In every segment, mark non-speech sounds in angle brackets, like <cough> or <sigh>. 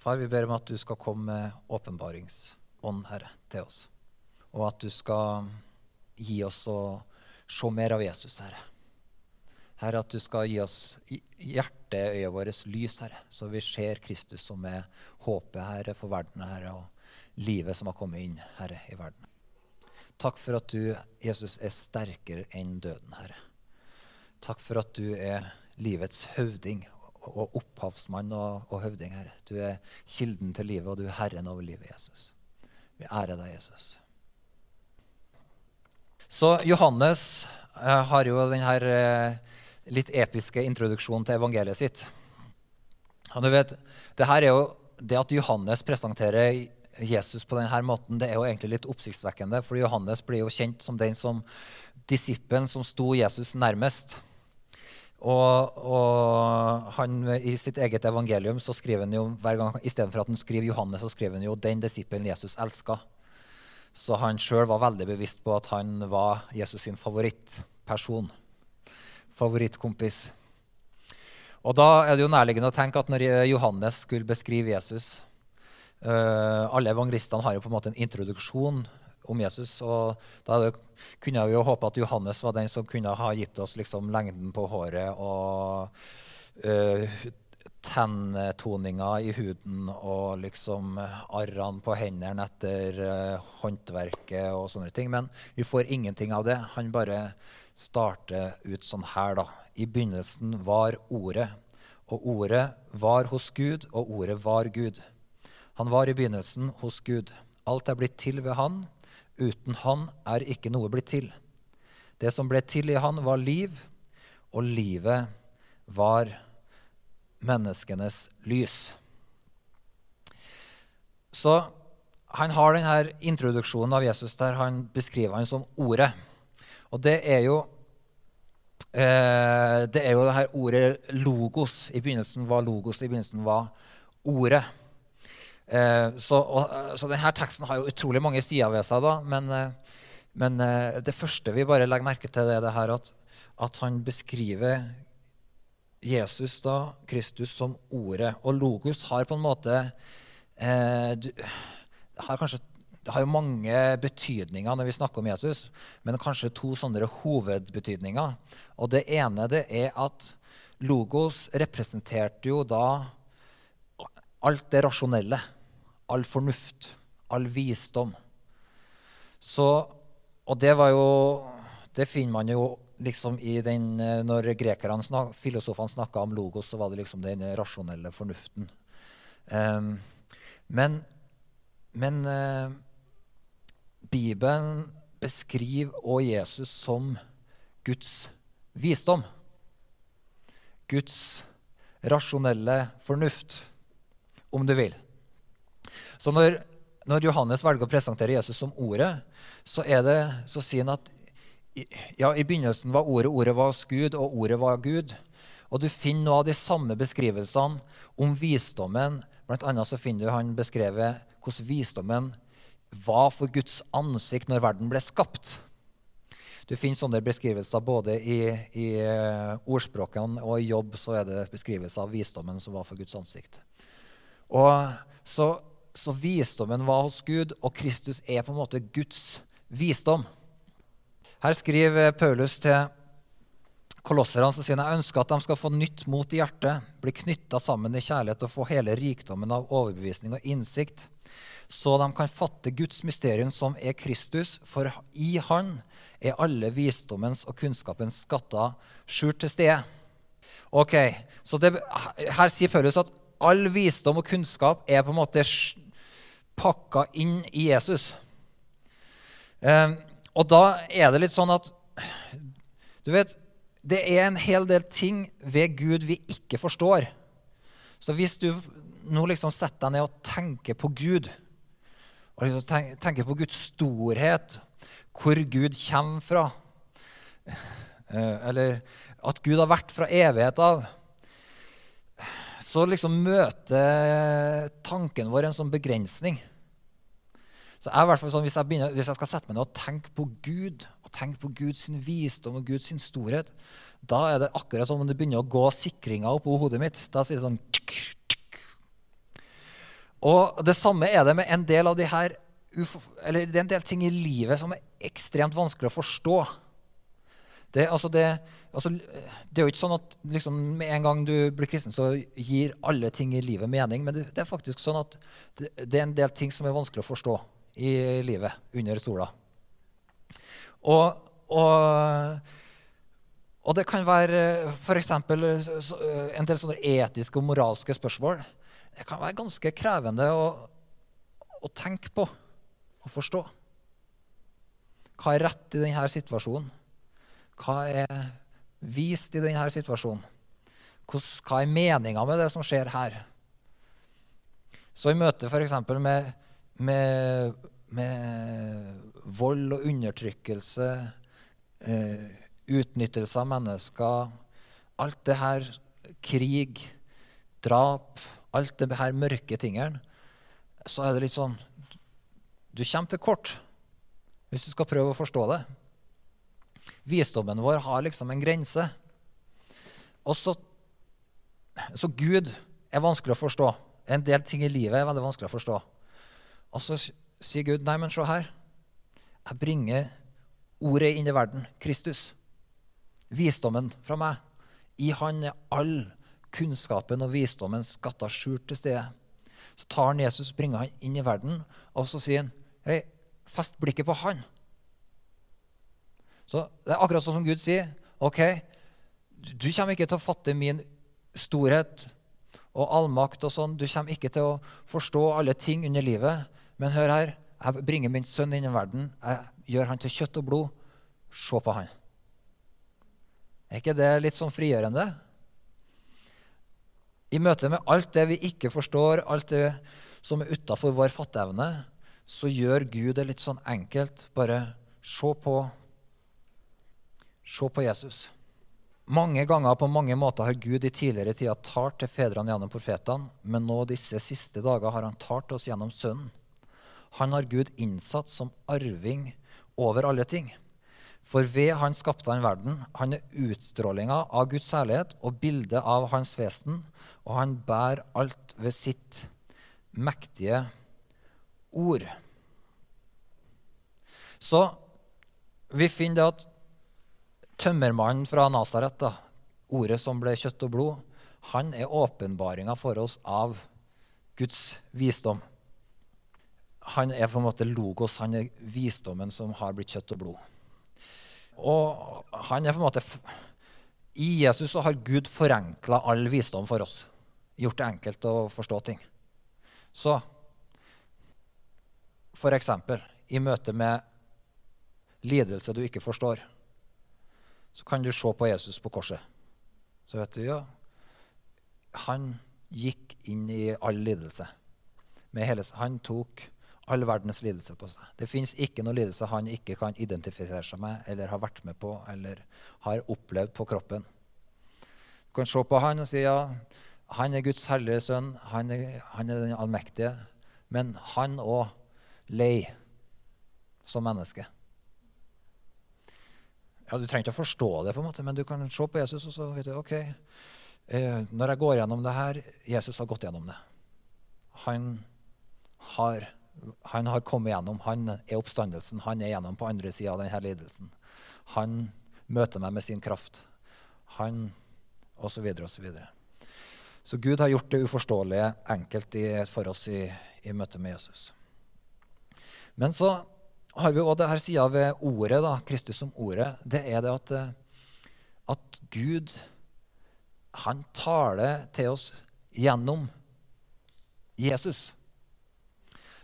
Far, vi ber om at du skal komme med åpenbaringsånd, Herre, til oss. Og at du skal gi oss å se mer av Jesus, Herre. Herre, at du skal gi oss hjerteøyet vårt lys, Herre, så vi ser Kristus som er håpet, Herre, for verden, Herre, og livet som har kommet inn, Herre, i verden. Takk for at du, Jesus, er sterkere enn døden, Herre. Takk for at du er livets høvding og opphavsmann og, og høvding, Herre. Du er kilden til livet, og du er herren over livet, Jesus. Vi ærer deg, Jesus. Så Johannes eh, har jo denne eh, litt episke introduksjonen til evangeliet sitt. Og du vet, det her er jo det at Johannes presenterer Jesus på denne måten, det er jo egentlig litt oppsiktsvekkende. For Johannes blir jo kjent som den som disippelen som sto Jesus nærmest. Og, og, han, I sitt eget evangelium så skriver han jo hver gang, istedenfor at han skriver Johannes, så skriver han jo 'den disippelen Jesus elska'. Så han sjøl var veldig bevisst på at han var Jesus sin favorittperson. Favorittkompis. Og da er det jo nærliggende å tenke at når Johannes skulle beskrive Jesus uh, Alle evangelistene har jo på en måte en introduksjon om Jesus. Og da kunne vi jo håpe at Johannes var den som kunne ha gitt oss liksom lengden på håret og uh, tenntoninga i huden og liksom arrene på hendene etter uh, håndverket og sånne ting. Men vi får ingenting av det. Han bare starter ut sånn her, da. I begynnelsen var Ordet, og Ordet var hos Gud, og Ordet var Gud. Han var i begynnelsen hos Gud. Alt er blitt til ved Han Uten han er ikke noe blitt til. Det som ble til i han, var liv, og livet var menneskenes lys. Så han har denne introduksjonen av Jesus der han beskriver han som Ordet. Og det er jo eh, det er jo det her ordet 'logos'. I begynnelsen var 'logos', i begynnelsen var Ordet. Eh, så, og, eh, så, denne teksten har jo utrolig mange sider ved seg. da, Men, eh, men det første vi bare legger merke til, det er det her at, at han beskriver Jesus, da, Kristus, som ordet. Og logos har på en måte eh, du, har kanskje, Det har jo mange betydninger når vi snakker om Jesus, men kanskje to sånne hovedbetydninger. Og det ene det er at logos representerte jo da alt det rasjonelle all fornuft, all visdom. Så, og det var jo Det finner man jo liksom i den eh, Når grekerne, snak, filosofene snakka om logos, så var det liksom den rasjonelle fornuften. Um, men men uh, Bibelen beskriver også Jesus som Guds visdom. Guds rasjonelle fornuft, om du vil. Så når, når, Johannes velger å presentere Jesus som Ordet, så, det, så sier han at ja, i begynnelsen var Ordet, Ordet var hos Gud, og Ordet var Gud. Og du finner noe av de samme beskrivelsene om visdommen. Blant annet så finner du han beskrevet hvordan visdommen var for Guds ansikt når verden ble skapt. Du finner sånne beskrivelser både i, i eh, ordspråkene og i jobb. så er det beskrivelser av visdommen som var for Guds ansikt. Og så så visdommen var hos Gud, og Kristus er på en måte Guds visdom. Her skriver Paulus til kolosserne som sier jeg ønsker at de skal få nytt mot i hjertet, bli knytta sammen i kjærlighet og få hele rikdommen av overbevisning og innsikt, så de kan fatte Guds mysterium som er Kristus, for i Han er alle visdommens og kunnskapens skatter skjult til stede. Ok, så det, Her sier Paulus at all visdom og kunnskap er på en måte pakka inn i Jesus. Eh, og da er det litt sånn at Du vet, det er en hel del ting ved Gud vi ikke forstår. Så hvis du nå liksom setter deg ned og tenker på Gud, og liksom tenker på Guds storhet, hvor Gud kommer fra, eh, eller at Gud har vært fra evighet av så liksom møter tanken vår en sånn begrensning. Så jeg, sånn, hvis, jeg begynner, hvis jeg skal sette meg ned og tenke på Gud, og tenke på Guds visdom og Guds storhet, da er det akkurat som om det begynner å gå sikringer oppå hodet mitt. Da sier det sånn tsk, tsk. Og det samme er det med en del av de her eller det er en del ting i livet som er ekstremt vanskelig å forstå. Det, altså det, altså, det er jo ikke sånn at liksom, med en gang du blir kristen, så gir alle ting i livet mening. Men det, det er faktisk sånn at det, det, er en del ting som er vanskelig å forstå i livet under sola. Og, og, og det kan være f.eks. en del sånne etiske og moralske spørsmål. Det kan være ganske krevende å, å tenke på og forstå. Hva er rett i denne situasjonen? Hva er vist i denne situasjonen? Hva er meninga med det som skjer her? Så i møte f.eks. Med, med, med vold og undertrykkelse, eh, utnyttelse av mennesker, alt det her, krig, drap, alt det her mørke tingene, så er det litt sånn du kommer til kort hvis du skal prøve å forstå det. Visdommen vår har liksom en grense. Og så, så Gud er vanskelig å forstå. En del ting i livet er veldig vanskelig å forstå. Og så sier Gud, 'Nei, men se her. Jeg bringer ordet inn i verden. Kristus. Visdommen fra meg. I Han er all kunnskapen og visdommen skatta skjult til stede. Så tar han Jesus, bringer han inn i verden, og så sier han, 'Hei, fest blikket på han. Så Det er akkurat sånn som Gud sier. Ok, du kommer ikke til å fatte min storhet og allmakt og sånn. Du kommer ikke til å forstå alle ting under livet. Men hør her, jeg bringer min sønn inn i verden. Jeg gjør han til kjøtt og blod. Se på han. Er ikke det litt sånn frigjørende? I møte med alt det vi ikke forstår, alt det som er utafor vår fatteevne, så gjør Gud det litt sånn enkelt. Bare se på, se på Jesus. Mange ganger på mange måter har Gud i tidligere tider talt til fedrene gjennom profetene, men nå disse siste dager har han talt oss gjennom Sønnen. Han har Gud innsatt som arving over alle ting. For ved han skapte han verden. Han er utstrålinga av Guds særlighet og bildet av hans vesen, og han bærer alt ved sitt mektige ord. Så vi finner det at tømmermannen fra Nasaret, ordet som ble kjøtt og blod, han er åpenbaringa for oss av Guds visdom. Han er på en måte logos, han er visdommen som har blitt kjøtt og blod. Og han er på en måte I Jesus så har Gud forenkla all visdom for oss. Gjort det enkelt å forstå ting. Så F.eks. i møte med lidelse du ikke forstår, så kan du se på Jesus på korset. Så vet du, ja, han gikk inn i all lidelse. Hele, han tok all verdens lidelse på seg. Det fins ikke noe lidelse han ikke kan identifisere seg med eller har vært med på eller har opplevd på kroppen. Du kan se på han og si ja, han er Guds hellige sønn, han er, han er den allmektige. Men han òg lei som menneske. Ja, Du trenger ikke å forstå det, på en måte, men du kan se på Jesus og så vet du, ok, eh, Når jeg går gjennom det her Jesus har gått gjennom det. Han har, han har kommet gjennom. Han er oppstandelsen. Han er gjennom på andre sida av denne lidelsen. Han møter meg med sin kraft. Han Og så videre og så videre. Så Gud har gjort det uforståelige enkelt for oss i, i møte med Jesus. Men så har vi òg det her sida ved ordet, da, Kristus som ordet. Det er det at, eh, at Gud han taler til oss gjennom Jesus.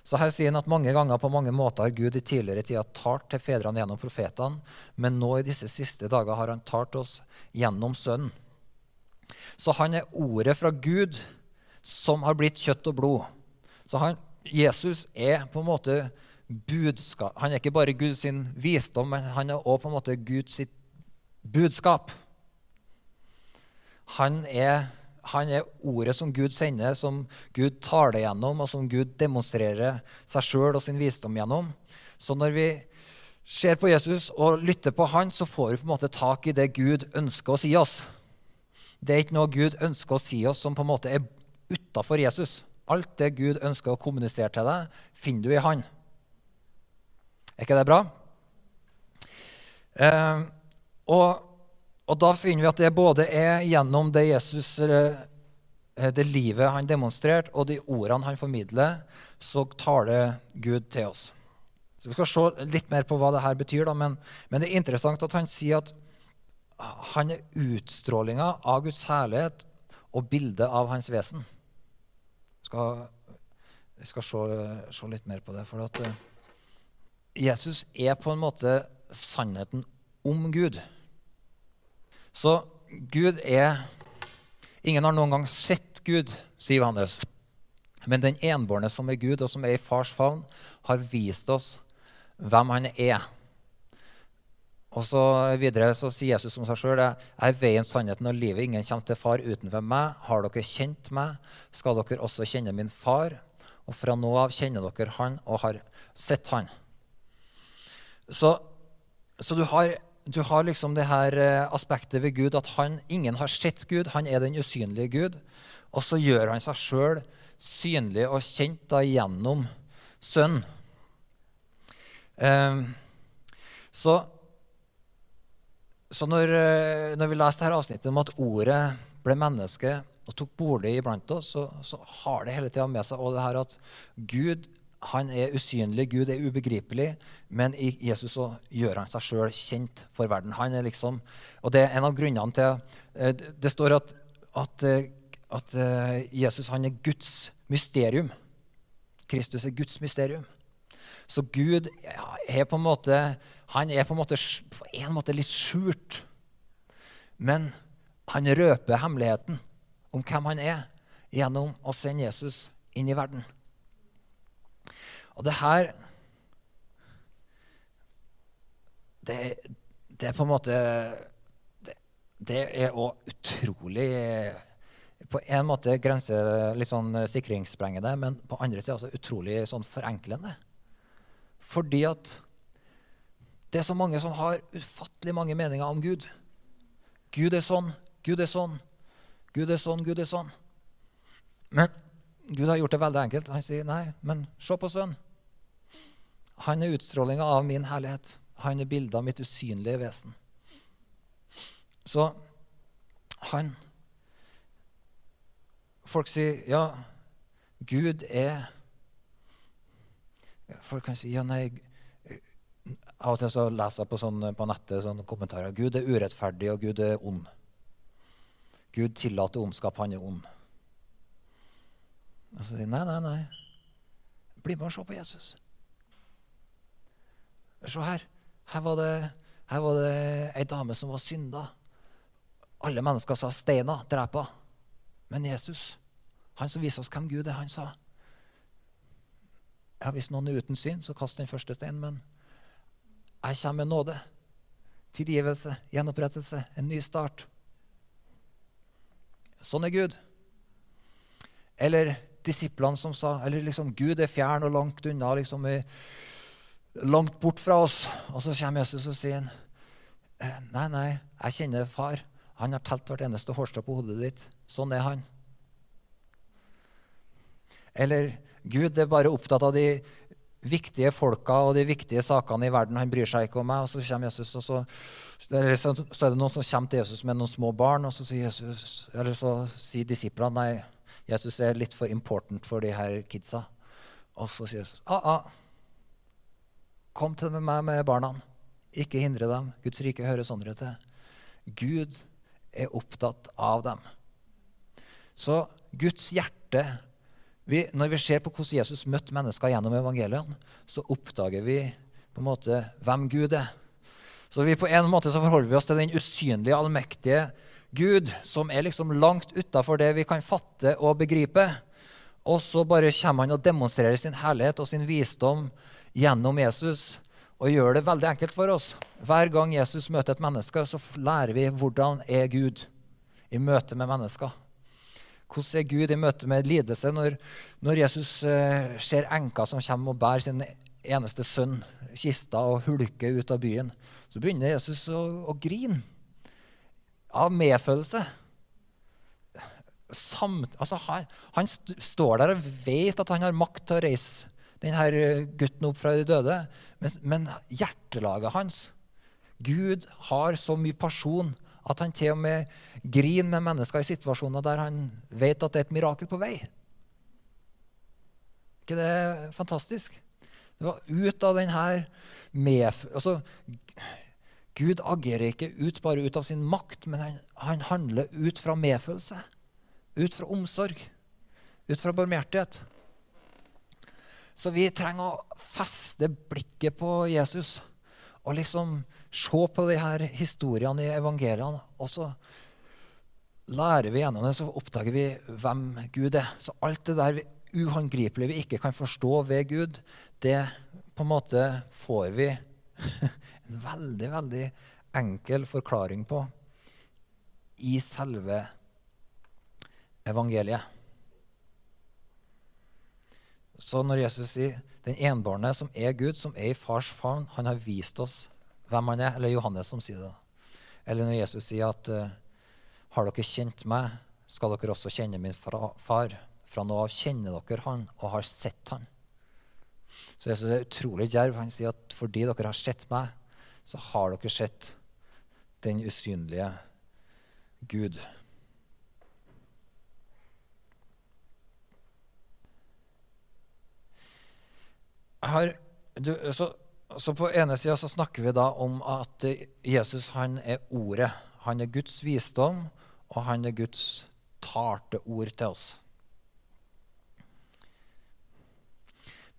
Så her sier han at mange ganger på mange måter har Gud i tidligere tider talt til fedrene gjennom profetene, men nå i disse siste dager har han talt oss gjennom Sønnen. Så han er ordet fra Gud som har blitt kjøtt og blod. Så han, Jesus er på en måte budskap. Han er ikke bare Guds visdom, men han er også på en måte Guds budskap. Han er, han er, ordet som Gud sender, som Gud taler gjennom, og som Gud demonstrerer seg sjøl og sin visdom gjennom. Så når vi ser på Jesus og lytter på han, så får vi på en måte tak i det Gud ønsker å si oss. Det er ikke noe Gud ønsker å si oss som på en måte er utafor Jesus. Alt det Gud ønsker å kommunisere til deg, finner du i Han. Er ikke det bra? Eh, og, og, da finner vi at det både er gjennom det Jesus eh, det livet han demonstrerte, og de ordene han formidler, så taler Gud til oss. Så Vi skal se litt mer på hva det her betyr, da, men, men det er interessant at han sier at han er utstrålinga av Guds herlighet og bildet av hans vesen. Vi skal, se, se, litt mer på det. For at uh, Jesus er på en måte sannheten om Gud. Så Gud er Ingen har noen gang sett Gud, sier Johannes. Men den enbårne som er Gud, og som er i fars favn, har vist oss hvem han er. Og så Videre så sier Jesus om seg sjøl er veien, sannheten og livet. Ingen kommer til far utenfor meg. Har dere kjent meg, skal dere også kjenne min far. Og fra nå av kjenner dere han og har sett han. Så, så du har du har liksom det her eh, aspektet ved Gud at han, ingen har sett Gud. Han er den usynlige Gud. Og så gjør han seg sjøl synlig og kjent da gjennom Sønnen. Eh, så, så når, eh, når, vi leser dette avsnittet om at ordet ble menneske og tok bolig iblant oss, så, så har det hele tida med seg det her at Gud han er usynlig, Gud er ubegripelig, men i Jesus så gjør han seg sjøl kjent for verden. Han er liksom, og Det er en av grunnene til eh, Det står at, at, eh, at eh, Jesus han er Guds mysterium. Kristus er Guds mysterium. Så Gud er på en måte han er på en måte, på en måte litt skjult. Men han røper hemmeligheten om hvem han er, gjennom å sende Jesus inn i verden. Og det her Det, det er på en måte Det, det er òg utrolig På en måte grense litt sånn sikringssprengende, men på andre sida også utrolig sånn forenklende. Fordi at det er så mange som har ufattelig mange meninger om Gud. Gud er sånn, Gud er sånn, Gud er sånn, Gud er sånn. Men Gud har gjort det veldig enkelt. Han sier, 'Nei, men se på sønnen.' Han er utstrålinga av min herlighet. Han er bildet av mitt usynlige vesen. Så han Folk sier, 'Ja, Gud er' Folk kan si, 'Ja, nei' Av og til så leser jeg på, sånn, på nettet sånne kommentarer. Gud er urettferdig, og Gud er ond. Gud tillater ondskap. Han er ond. Og så sier nei, nei, nei. Bli med og se på Jesus. Se her. Her var det, her var det ei dame som var synda. Alle mennesker sa 'steina, drep henne'. Men Jesus, han som viser oss hvem Gud er, han sa ja, Hvis noen er uten syn, så kast den første steinen. Men jeg kommer med nåde, tilgivelse, gjenopprettelse, en ny start. Sånn er Gud. Eller disiplene som sa eller liksom Gud er fjern og langt unna. liksom langt bort fra oss. Og så kommer Jesus og sier han, nei, nei, jeg kjenner far. Han har telt hvert eneste hårstrå på hodet ditt. Sånn er han. Eller Gud er bare opptatt av de viktige folka og de viktige sakene i verden. Han bryr seg ikke om meg. Og så kommer Jesus, og så, så er det noen som kommer til Jesus med noen små barn, og så sier, Jesus, eller så sier disiplene nei, Jesus er litt for important for de her kidsa. Og så sier Jesus ah, ah, Kom til meg med barna. Ikke hindre dem. Guds rike hører sånne til. Gud er opptatt av dem. Så Guds hjerte vi, Når vi ser på hvordan Jesus møtte mennesker gjennom evangeliene, så oppdager vi på en måte hvem Gud er. Så vi på en måte så forholder vi oss til den usynlige, allmektige Gud, som er liksom langt utafor det vi kan fatte og begripe. Og så bare kommer han og demonstrerer sin herlighet og sin visdom gjennom Jesus og gjør det veldig enkelt for oss. Hver gang Jesus møter et menneske, så lærer vi hvordan er Gud i møte med mennesker. Hvordan er Gud i møte med lidelse? Når, når Jesus eh, ser enka som kommer og bærer sin eneste sønn kista og hulker ut av byen, så begynner Jesus å, å grine av medfølelse. samt, altså han, han st står der og vet at han har makt til å reise denne gutten opp fra de døde. Men, men hjertelaget hans Gud har så mye person at han til og med griner med mennesker i situasjoner der han vet at det er et mirakel på vei. ikke det fantastisk? Det var ut av denne med, altså, Gud agerer ikke ut bare ut av sin makt, men han, han handler ut fra medfølelse. Ut fra omsorg. Ut fra barmhjertighet. Så vi trenger å feste blikket på Jesus og liksom se på de her historiene i evangeliene. Og så lærer vi gjennom det, så oppdager vi hvem Gud er. Så alt det der uhåndgripelige vi ikke kan forstå ved Gud, det på en måte får vi <laughs> en veldig, veldig enkel forklaring på i selve evangeliet. Så når Jesus sier 'den enbårne som er Gud, som er i fars favn', han har vist oss hvem han er. Eller Johannes som sier det. Eller når Jesus sier at uh, 'har dere kjent meg, skal dere også kjenne min far'. Fra nå av kjenner dere han og har sett han. Så Jesus er utrolig djerv. Han sier at fordi dere har sett meg, så har dere sett den usynlige Gud. Har, du, så, så, På ene sida snakker vi da om at Jesus han er ordet. Han er Guds visdom, og han er Guds talte ord til oss.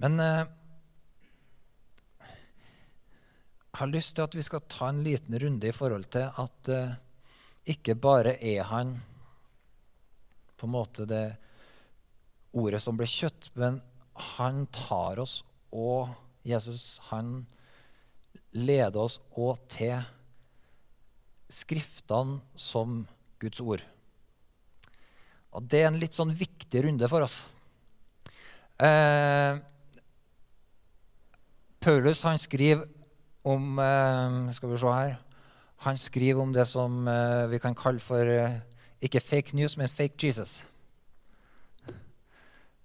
Men eh, jeg har lyst til at vi skal ta en liten runde i forhold til at eh, ikke bare er han på en måte det ordet som ble kjøtt, men han tar oss og Jesus han leder oss òg til Skriftene som Guds ord. Og Det er en litt sånn viktig runde for oss. Eh, Paulus han skriver om eh, Skal vi se her. Han skriver om det som eh, vi kan kalle for eh, ikke fake news, men fake Jesus.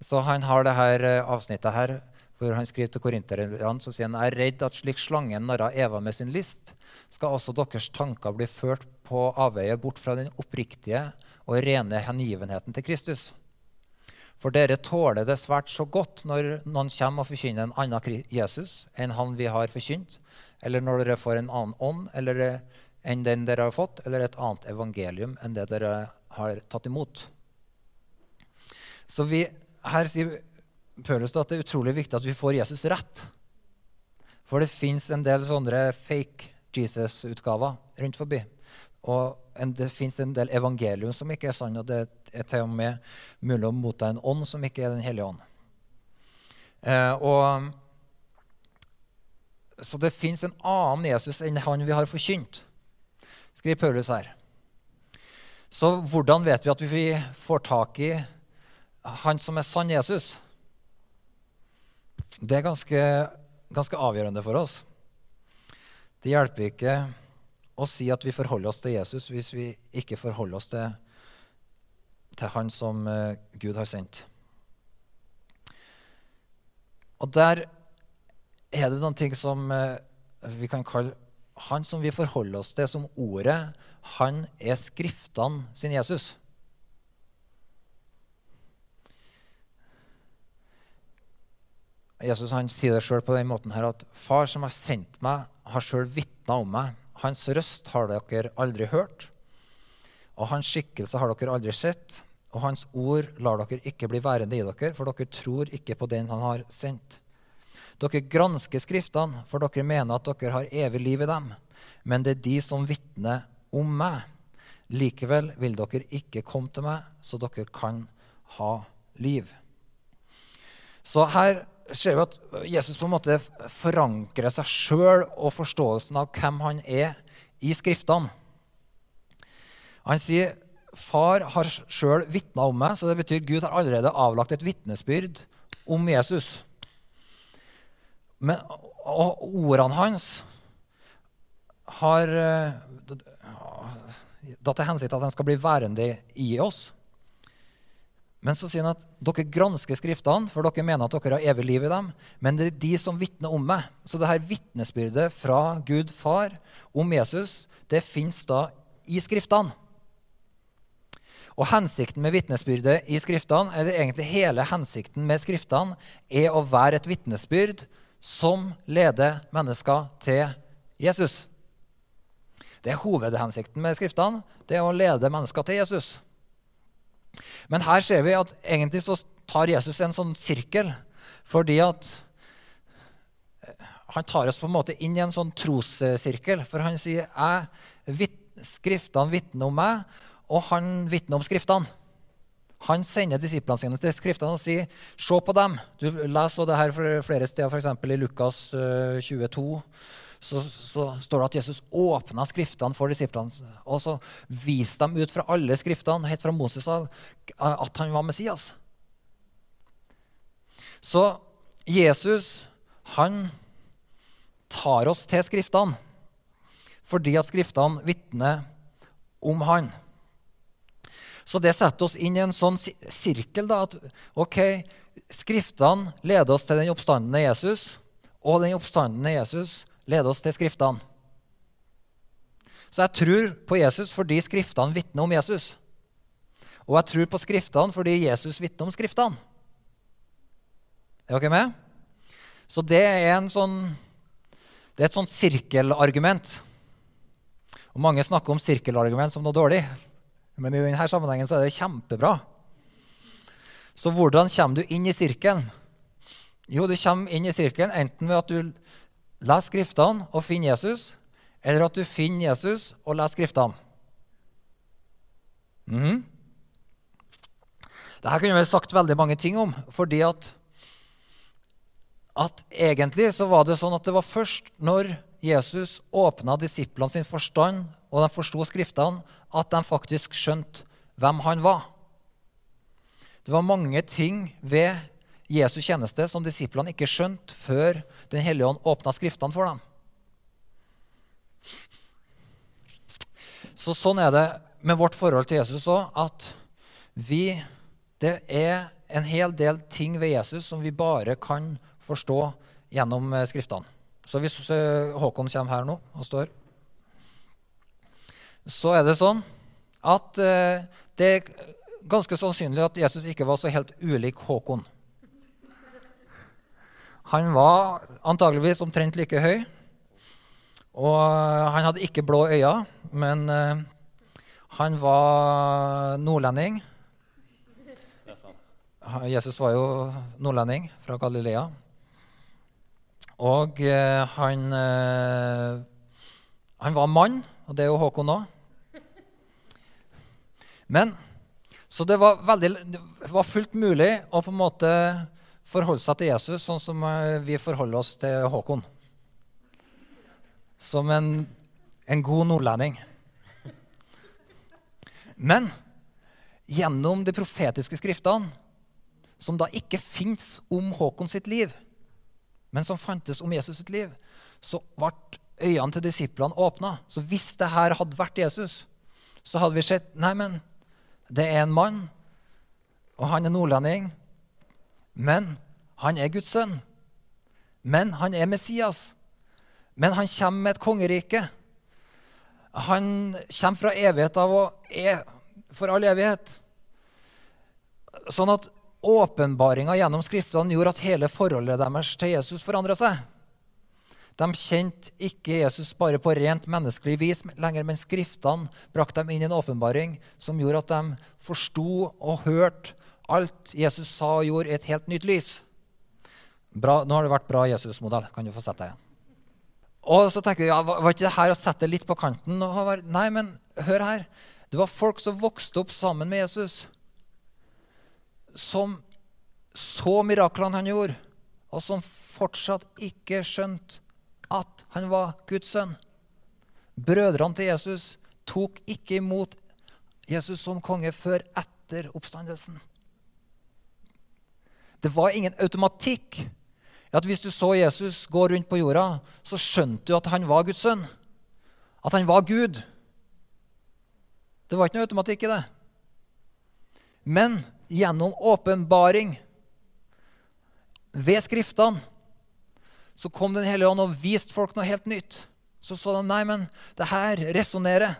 Så han har det her eh, avsnittet her hvor han skriver til korinterne, så sier han er redd at slik slangen narra Eva med sin list, skal også deres tanker bli ført på avveie bort fra den oppriktige og rene hengivenheten til Kristus. For dere tåler det svært så godt når noen kommer og forkynner en annen Jesus enn han vi har forkynt, eller når dere får en annen ånd eller enn den dere har fått, eller et annet evangelium enn det dere har tatt imot. Så vi, her sier Paulus at det er utrolig viktig at vi får Jesus rett. For det fins en del sånne fake Jesus-utgaver rundt forbi. Og en, det fins en del evangelium som ikke er sann, og det er til og med mulig å motta en ånd som ikke er Den hellige ånd. Eh, og, så det fins en annen Jesus enn han vi har forkynt, skriver Paulus her. Så hvordan vet vi at vi får tak i han som er sann Jesus? Det er ganske, ganske avgjørende for oss. Det hjelper ikke å si at vi forholder oss til Jesus hvis vi ikke forholder oss til, til Han som eh, Gud har sendt. Og der er det noen ting som eh, vi kan kalle Han som vi forholder oss til som ordet, han er Skriftene sin Jesus. Jesus han sier det sjøl på den måten her at Far som har sendt meg, har sjøl vitna om meg. Hans røst har dere aldri hørt, og hans skikkelse har dere aldri sett. Og hans ord lar dere ikke bli værende i dere, for dere tror ikke på den han har sendt. Dere gransker Skriftene, for dere mener at dere har evig liv i dem. Men det er de som vitner om meg. Likevel vil dere ikke komme til meg, så dere kan ha liv. Så her ser vi at Jesus på en måte forankrer seg sjøl og forståelsen av hvem han er, i Skriftene. Han sier far har sjøl vitna om meg, så det betyr Gud har allerede avlagt et vitnesbyrd om Jesus. Men og ordene hans har eh, da til hensikt at de skal bli værende i oss. Men så sier han at dere gransker Skriftene, for dere mener at dere har evig liv i dem. Men det er de som vitner om meg. Så det her vitnesbyrdet fra Gud far om Jesus, det fins da i Skriftene. Og hensikten med vitnesbyrdet i Skriftene, eller egentlig hele hensikten med Skriftene, er å være et vitnesbyrd som leder mennesker til Jesus. Det er hovedhensikten med Skriftene. Det er å lede mennesker til Jesus. Men her ser vi at egentlig så tar Jesus en sånn sirkel fordi at eh, han tar oss på en måte inn i en sånn trossirkel. For han sier jeg, Skriftene vitner om meg, og han vitner om Skriftene. Han sender disiplene sine til Skriftene og sier se på dem. Du leser det her flere steder, f.eks. i Lukas 22. Så, så, står det at Jesus åpna Skriftene for disiplene. Og så viste dem ut fra alle Skriftene, helt fra Moses av, at han var Messias. Så Jesus, han tar oss til Skriftene fordi at Skriftene vitner om han. Så det setter oss inn i en sånn sirkel. da, at ok, Skriftene leder oss til den oppstandende Jesus, og den oppstandende Jesus lede oss til Skriftene. Så jeg tror på Jesus fordi Skriftene vitner om Jesus. Og jeg tror på Skriftene fordi Jesus vitner om Skriftene. Er dere med? Så det er, sånn, det er et sånt sirkelargument. Og Mange snakker om sirkelargument som noe dårlig, men i denne sammenhengen så er det kjempebra. Så hvordan kommer du inn i sirkelen? Jo, du kommer inn i sirkelen enten ved at du les Skriftene og finn Jesus, eller at du finner Jesus og leser Skriftene. Mm. Dette kunne vi sagt veldig mange ting om, fordi at, at egentlig så var det sånn at det var først når Jesus åpna disiplene sin forstand, og de forsto Skriftene, at de faktisk skjønte hvem han var. Det var mange ting ved Jesu tjeneste som disiplene ikke skjønte før Den hellige ånd åpna Skriftene for dem. Så Sånn er det med vårt forhold til Jesus òg, at vi Det er en hel del ting ved Jesus som vi bare kan forstå gjennom eh, Skriftene. Så hvis eh, Håkon kommer her nå og står, så er det sånn at eh, det er ganske sannsynlig at Jesus ikke var så helt ulik Håkon. Han var antageligvis omtrent like høy. Og han hadde ikke blå øyne, men uh, han var nordlending. Jesus var jo nordlending fra Galilea. Og uh, han, uh, han var mann, og det er jo Håkon òg. Men Så det var, veldig, det var fullt mulig å på en måte forholde seg til Jesus sånn som eh, vi forholder oss til Håkon. Som en, en god nordlending. Men gjennom de profetiske skriftene, som da ikke fins om Håkon sitt liv, men som fantes om Jesus sitt liv, så ble øynene til disiplene åpna. Så hvis det her hadde vært Jesus, så hadde vi sett Nei, men det er en mann, og han er nordlending. Men han er Guds sønn. Men han er Messias. Men han kommer med et kongerike. Han kommer fra evighet av og er for all evighet. Sånn at åpenbaringa gjennom Skriftene gjorde at hele forholdet deres til Jesus forandra seg. De kjente ikke Jesus bare på rent menneskelig vis lenger, men Skriftene brakte dem inn i en åpenbaring som gjorde at de forsto og hørte alt Jesus sa og gjorde, et helt nytt lys. Bra, nå har det vært bra Jesus-modell. Kan du få sette deg igjen? Og så tenker jeg, ja, Var ikke det her å sette litt på kanten? Nei, men hør her. Det var folk som vokste opp sammen med Jesus, som så miraklene han gjorde, og som fortsatt ikke skjønte at han var Guds sønn. Brødrene til Jesus tok ikke imot Jesus som konge før etter oppstandelsen. Det var ingen automatikk i at hvis du så Jesus gå rundt på jorda, så skjønte du at han var Guds sønn. At han var Gud. Det var ikke noe automatikk i det. Men gjennom åpenbaring ved Skriftene så kom Den hellige ånd og viste folk noe helt nytt. Så så de nei, men det her resonnerer.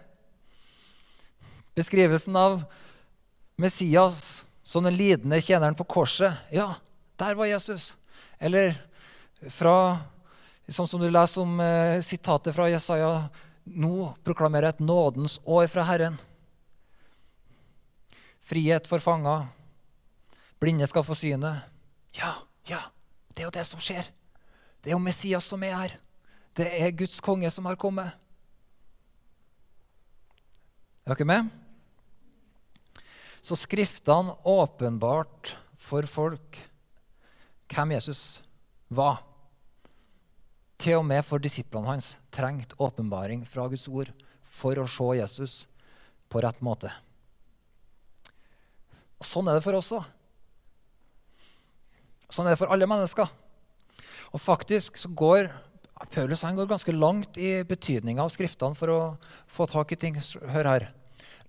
Beskrivelsen av Messias som den lidende tjeneren på korset. Ja, der var Jesus. Eller fra Sånn som du leser om eh, sitatet fra Jesaja Nå proklamerer jeg et nådens år fra Herren. Frihet for fanger. Blinde skal få synet. Ja, ja, det er jo det som skjer. Det er jo Messias som er her. Det er Guds konge som har kommet. Er dere med? Så Skriftene åpenbart for folk hvem Jesus var. Til og med for disiplene hans trengte åpenbaring fra Guds ord for å se Jesus på rett måte. Og Sånn er det for oss òg. Sånn er det for alle mennesker. Og faktisk så går Paulus går ganske langt i betydninga av Skriftene for å få tak i ting. Hør her.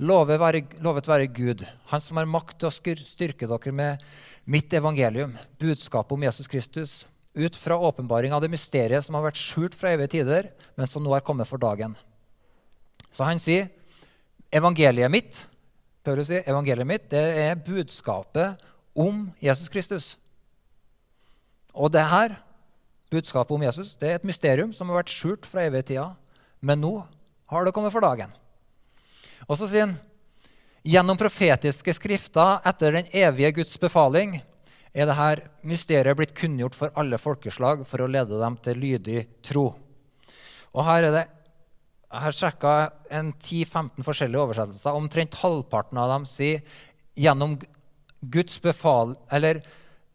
Lovet være, lovet være Gud, Han som har makt til å styrke dere med mitt evangelium, budskapet om Jesus Kristus, ut fra åpenbaring av det mysteriet som har vært skjult fra evige tider, men som nå er kommet for dagen. Så han sier evangeliet mitt Paulus sier, evangeliet mitt det er budskapet om Jesus Kristus. Og det her, budskapet om Jesus, det er et mysterium som har vært skjult fra evige tider, men nå har det kommet for dagen. Og så sier han gjennom profetiske skrifter etter den evige Guds befaling er dette mysteriet blitt kunngjort for alle folkeslag for å lede dem til lydig tro. Og her er det har sjekka en 10-15 forskjellige oversettelser. Omtrent halvparten av dem sier gjennom Guds befal, eller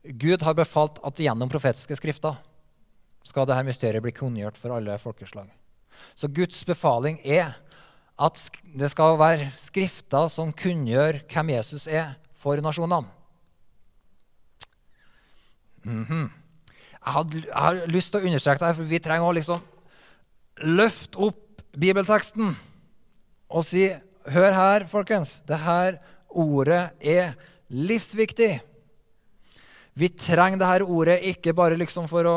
Gud har befalt at gjennom profetiske skrifter skal dette mysteriet bli kunngjort for alle folkeslag. Så Guds befaling er at det skal være skrifter som kunngjør hvem Jesus er for nasjonene. Mm -hmm. jeg, har, jeg, har, lyst til å understreke det, for vi trenger å liksom løfte opp bibelteksten og si Hør her, folkens. Det her ordet er livsviktig. Vi trenger det her ordet ikke bare liksom for å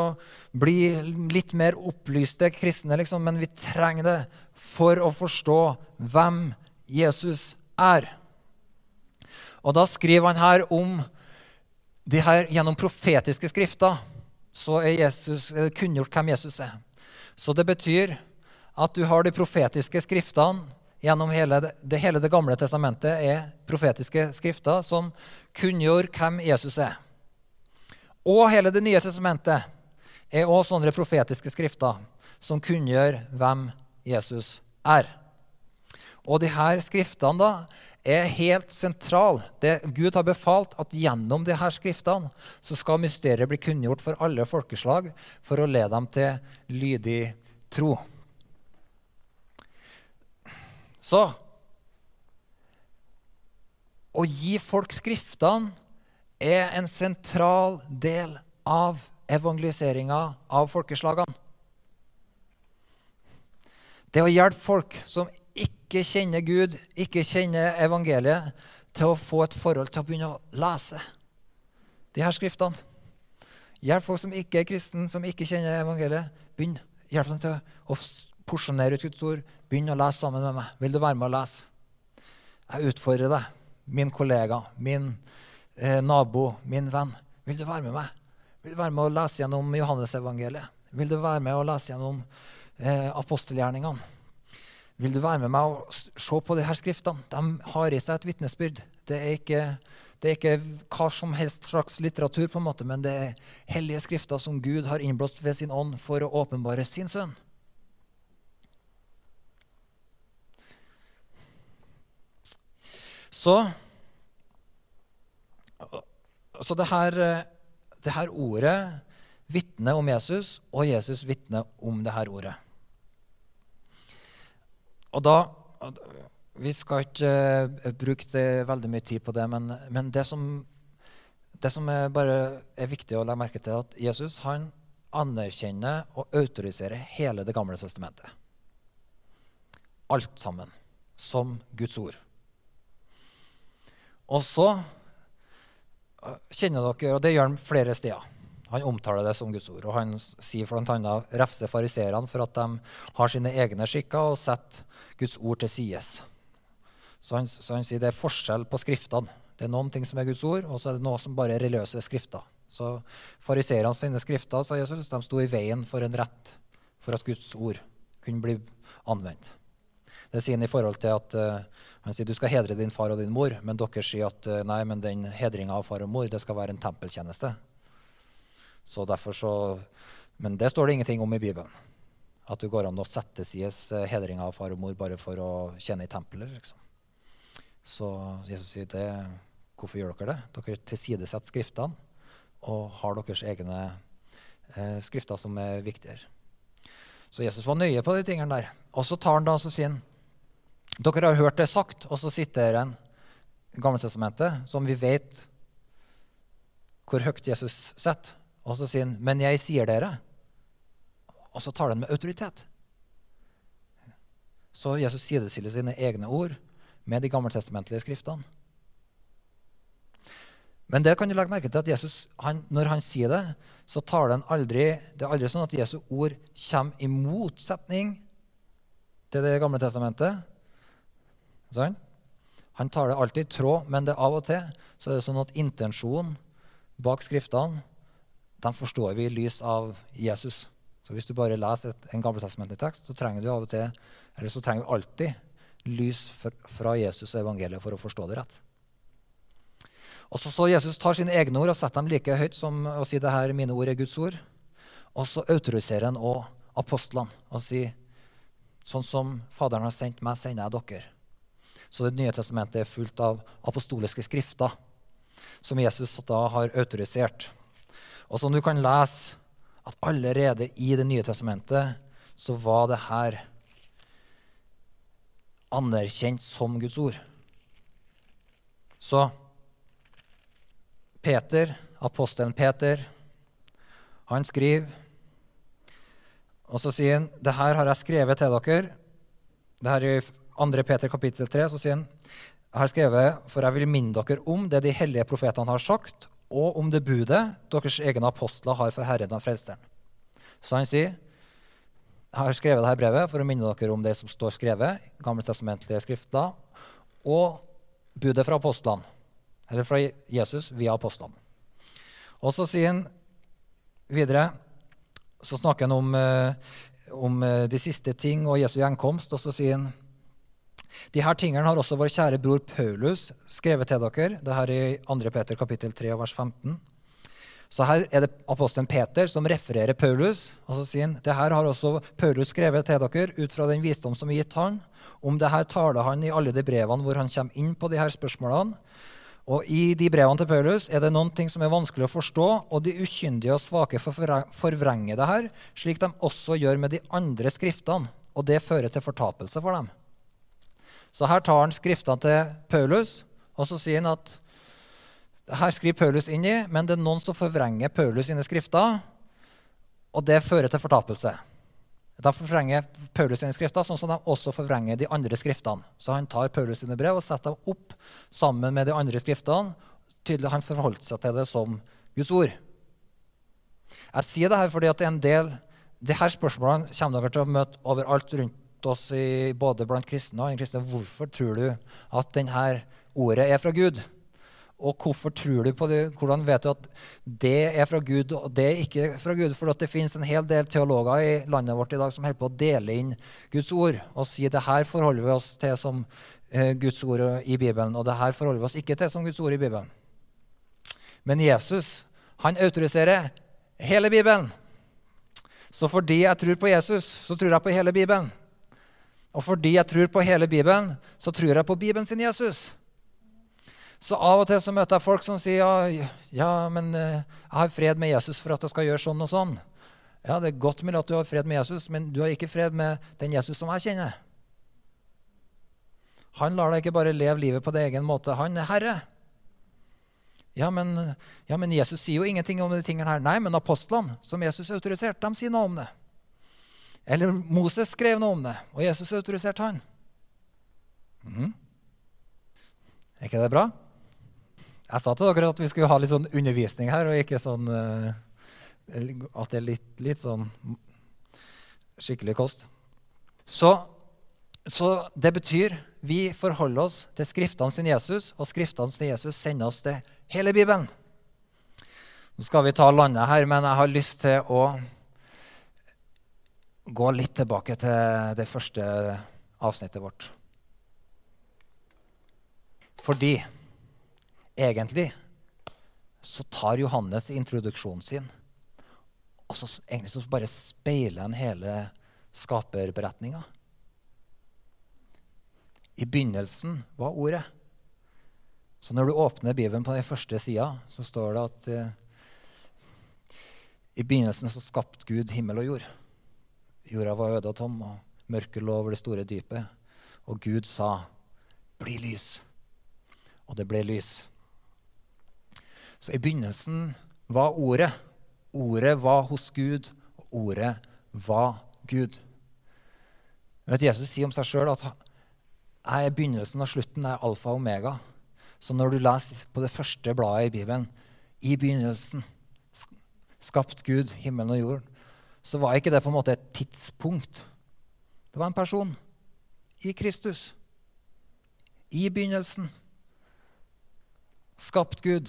bli litt mer opplyste kristne, liksom, men vi trenger det for å forstå hvem Jesus er. Og da skriver han her om de her, gjennom profetiske skrifter så er Jesus er kunngjort hvem Jesus er. Så det betyr at du har de profetiske skriftene gjennom hele det, det, hele det gamle testamentet er profetiske skrifter som kunngjør hvem Jesus er. Og hele Det nye testamentet er også sånne profetiske skrifter som kunngjør hvem Jesus er. Og de her skriftene da, er helt sentrale. Gud har befalt at gjennom de her skriftene så skal mysteriet bli kunngjort for alle folkeslag for å lede dem til lydig tro. Så å gi folk skriftene er en sentral del av evangeliseringa av folkeslagene. Det å hjelpe folk som ikke kjenner Gud, ikke kjenner evangeliet, til å få et forhold til å begynne å lese de her skriftene. Hjelp folk som ikke er kristen, som ikke kjenner evangeliet. Begynn. Hjelp dem til å porsjonere ut Guds ord. Begynn å lese sammen med meg. Vil du være med å lese? Jeg utfordrer deg, min kollega, min eh, nabo, min venn. Vil du være med meg? Vil du være med å lese gjennom Johannesevangeliet? Vil du være med å lese gjennom eh, apostelgjerningene? Vil du være med meg og se på de her skriftene? De har i seg et vitnesbyrd. Det er ikke, det er ikke hva som helst slags litteratur, på en måte, men det er hellige skrifter som Gud har innblåst ved sin ånd for å åpenbare sin sønn. Så, så det, her, det her ordet vitner om Jesus, og Jesus vitner om det her ordet. Og da Vi skal ikke uh, bruke veldig mye tid på det, men, men det som, det som er, bare er viktig å legge merke til, er at Jesus han anerkjenner og autoriserer hele Det gamle testamentet. Alt sammen. Som Guds ord. Og så kjenner dere, og det gjør han flere steder. Han omtaler det som Guds ord. Og han sier bl.a. refser fariseerne for at de har sine egne skikker og setter Guds ord til sides. Så han, så han sier det er forskjell på skriftene. Det er noen ting som er Guds ord, og så er det noe som bare er religiøse skrifter. Så Fariseerne sine skrifter sa Jesus, de sto i veien for en rett for at Guds ord kunne bli anvendt. Det sier han i forhold til at uh, han sier du skal hedre din far og din mor, men dere sier at uh, nei, men den hedringa av far og mor det skal være en tempeltjeneste. Så derfor så, Men det står det ingenting om i Bibelen. At du går an å sette sies uh, hedringa av far og mor bare for å tjene i tempelet. liksom. Så Jesus sier det, hvorfor gjør dere det? Dere tilsidesetter Skriftene og har deres egne eh, skrifter som er viktigere. Så Jesus var nøye på de tingene der. Og så tar han da og sier han, dere har hørt det sagt, og så sitter en Gammeltestamentet som vi vet hvor høyt Jesus setter. Og så sier han, 'Men jeg sier dere.' Og så tar han med autoritet. Så Jesus sidestiller sine egne ord med de gammeltestamentlige skriftene. Men det kan du legge merke til at Jesus, han, når han sier det, så tar den aldri, det er aldri sånn at Jesu ord kommer i motsetning til Det gamle testamentet. Sånn? Han tar det alltid i tråd, men det av og til så er det sånn at intensjonen bak Skriftene den forstår vi i lys av Jesus. Så hvis du bare leser et, en gammeltestamentlig tekst, så trenger du av og til, eller så trenger vi alltid lys fra Jesus og evangeliet for å forstå det rett. Og så, så Jesus tar sine egne ord og setter dem like høyt som å si det her, mine ord er Guds ord. Og så autoriserer han også apostlene og sier sånn som Faderen har sendt meg, sender jeg dere. Så Det nye testamentet er fullt av apostoliske skrifter som Jesus da har autorisert. Og som du kan lese at allerede i Det nye testamentet så var det her anerkjent som Guds ord. Så Peter, apostelen Peter, han skriver Og så sier han, 'Det her har jeg skrevet til dere.' Det her I 2. Peter kapittel 3 så sier han, her skrevet, for jeg vil minne dere om det de hellige profetene har sagt, og om det budet deres egne apostler har for Herren og Frelseren.' Så han sier, 'Jeg har skrevet dette brevet for å minne dere om det som står skrevet, gammeltestamentlige skrifter, og budet fra apostlene.' Eller fra Jesus via apostlene. Og så sier han videre så snakker han om, eh, om, eh, de siste ting og Jesu gjenkomst. Og så sier han de her tingene har også vår kjære bror Paulus skrevet til dere. Det her i 2. Peter kapittel 3 vers 15. Så her er det apostelen Peter som refererer Paulus. Og så sier han det her har også Paulus skrevet til dere ut fra den visdom som er gitt han. Om det her taler han i alle de brevene hvor han kommer inn på de her spørsmålene. Og I de brevene til Paulus er det noen ting som er vanskelig å forstå, og de ukyndige og svake forvrenger det her, slik de også gjør med de andre skriftene. Og det fører til fortapelse for dem. Så her tar han skriftene til Paulus, og så sier han at her skriver Paulus inn i, men det er noen som forvrenger Paulus sine skrifter, og det fører til fortapelse. De forvrenger Paulus sine skrifter, sånn som de også forvrenger de andre skriftene. Så han tar Paulus sine brev og setter dem opp sammen med de andre skriftene. Tydelig Han forholdt seg til det som Guds ord. Jeg sier det her fordi at en del de her spørsmålene kommer dere til å møte overalt rundt oss, i, både blant kristne og kristne. Hvorfor tror du at denne ordet er fra Gud? Og hvorfor tror du på det? Hvordan vet du at det er fra Gud, og det er ikke fra Gud? For det finnes en hel del teologer i landet vårt i dag som holder på å dele inn Guds ord og si det her forholder vi oss til som eh, Guds ord i Bibelen, og det her forholder vi oss ikke til som Guds ord i Bibelen. Men Jesus han autoriserer hele Bibelen. Så fordi jeg tror på Jesus, så tror jeg på hele Bibelen. Og fordi jeg tror på hele Bibelen, så tror jeg på Bibelen sin Jesus. Så av og til så møter jeg folk som sier ja, ja, men eh, jeg har fred med Jesus for at jeg skal gjøre sånn og sånn. Ja, Det er godt mulig at du har fred med Jesus, men du har ikke fred med den Jesus som jeg kjenner. Han lar deg ikke bare leve livet på din egen måte. Han er herre. Ja men, ja, men Jesus sier jo ingenting om de tingene her. Nei, men apostlene, som Jesus autoriserte, de sier noe om det. Eller Moses skrev noe om det, og Jesus autoriserte han. Mm. Er ikke det bra? Jeg sa til dere at vi skulle ha litt sånn undervisning her, og ikke sånn uh, At det er litt, litt, sånn skikkelig kost. Så, så, det betyr vi forholder oss til Skriftene sin Jesus, og Skriftene sin Jesus sender oss til hele Bibelen. Nå skal vi ta landet her, men jeg har lyst til å gå litt tilbake til det første avsnittet vårt. Fordi egentlig så tar Johannes introduksjonen sin, og så egentlig så bare speiler han hele skaperberetninga. I begynnelsen var Ordet. Så når du åpner Bibelen på den første sida, så står det at eh, i begynnelsen så skapte Gud himmel og jord. Jorda var øde og tom, og mørket lå over det store dypet. Og Gud sa, 'Bli lys.' Og det ble lys. Så i begynnelsen var Ordet. Ordet var hos Gud, og Ordet var Gud. Vet, Jesus sier om seg sjøl at jeg er begynnelsen og slutten, jeg er alfa og omega. Så når du leser på det første bladet i Bibelen, i begynnelsen skapt Gud himmelen og jorden, så var ikke det på en måte et tidspunkt. Det var en person i Kristus. I begynnelsen. Skapt Gud.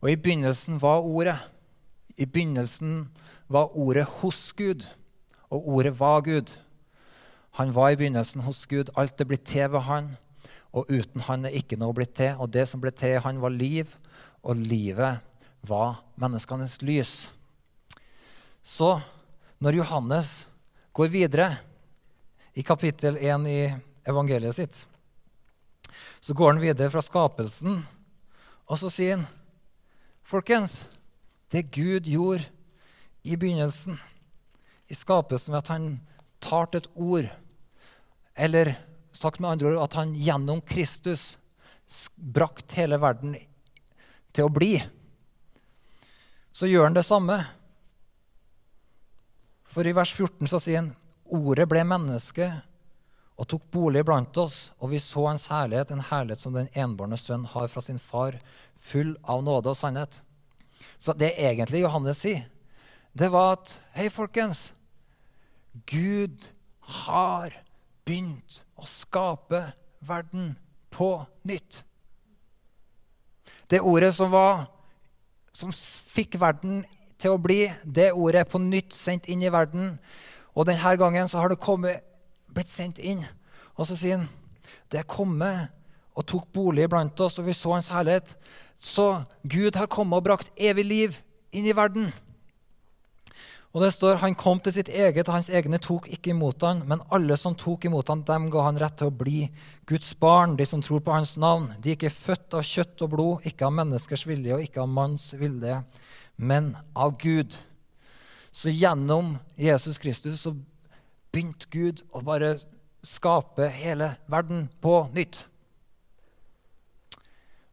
Og i begynnelsen var Ordet. I begynnelsen var Ordet hos Gud, og Ordet var Gud. Han var i begynnelsen hos Gud. Alt er blitt til ved han, og uten han er ikke noe blitt til. Og det som ble til i han, var liv, og livet var menneskenes lys. Så når Johannes går videre i kapittel 1 i evangeliet sitt, så går han videre fra skapelsen, og så sier han Folkens, det Gud gjorde i begynnelsen, i skapelsen, ved at han talte et ord, eller sagt med andre ord at han gjennom Kristus brakt hele verden til å bli, så gjør han det samme. For i vers 14 så sier han Ordet ble menneske og tok bolig blant oss, og vi så hans herlighet, en herlighet som den enbårne sønn har fra sin far, full av nåde og sannhet. Så det egentlig Johannes sier, det var at Hei, folkens. Gud har begynt å skape verden på nytt. Det ordet som var som fikk verden til å bli, det ordet er på nytt sendt inn i verden. Og denne gangen så har det kommet blitt sendt inn. Og så sier han det er kommet og tok bolig blant oss, og vi så hans herlighet. Så Gud har kommet og brakt evig liv inn i verden. Og det står han kom til sitt eget, og hans egne tok ikke imot han, men alle som tok imot han, dem ga han rett til å bli Guds barn, de som tror på hans navn. De er ikke født av kjøtt og blod, ikke av menneskers vilje og ikke av manns vilje, men av Gud. Så gjennom Jesus Kristus så begynte Gud å bare skape hele verden på nytt.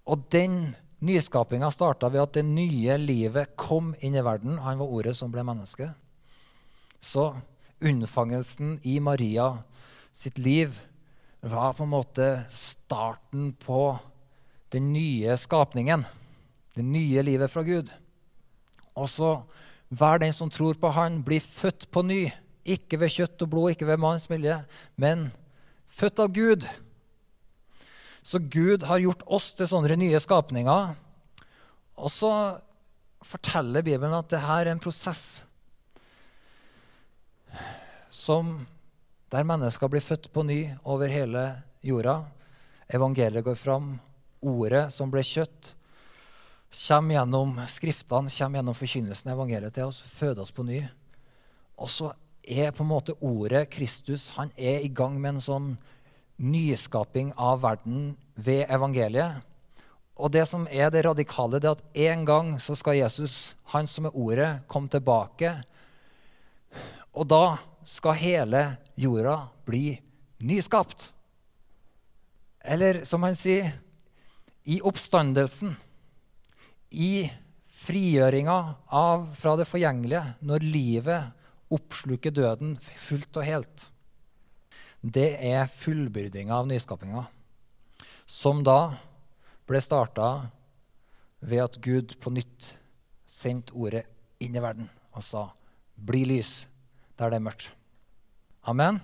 Og den nyskapinga starta ved at det nye livet kom inn i verden. Han var ordet som ble menneske. Så unnfangelsen i Maria sitt liv var på en måte starten på den nye skapningen. Det nye livet fra Gud. Og så hver den som tror på Han, blir født på ny. Ikke ved kjøtt og blod, ikke ved manns vilje, men født av Gud. Så Gud har gjort oss til sånne nye skapninger. Og så forteller Bibelen at dette er en prosess som, der mennesker blir født på ny over hele jorda. Evangeliet går fram. Ordet som ble kjøtt, kommer gjennom Skriftene, kommer gjennom forkynnelsen av evangeliet til oss, føder oss på ny. Og så er på en måte ordet Kristus han er i gang med en sånn nyskaping av verden ved evangeliet. Og det som er det radikale, det er at en gang så skal Jesus, han som er ordet, komme tilbake. Og da skal hele jorda bli nyskapt. Eller som han sier, i oppstandelsen, i frigjøringa fra det forgjengelige, når livet oppsluker døden fullt og helt, det er fullbyrdinga av nyskapinga. Som da ble starta ved at Gud på nytt sendte ordet inn i verden og sa 'bli lys' der det er mørkt. Amen.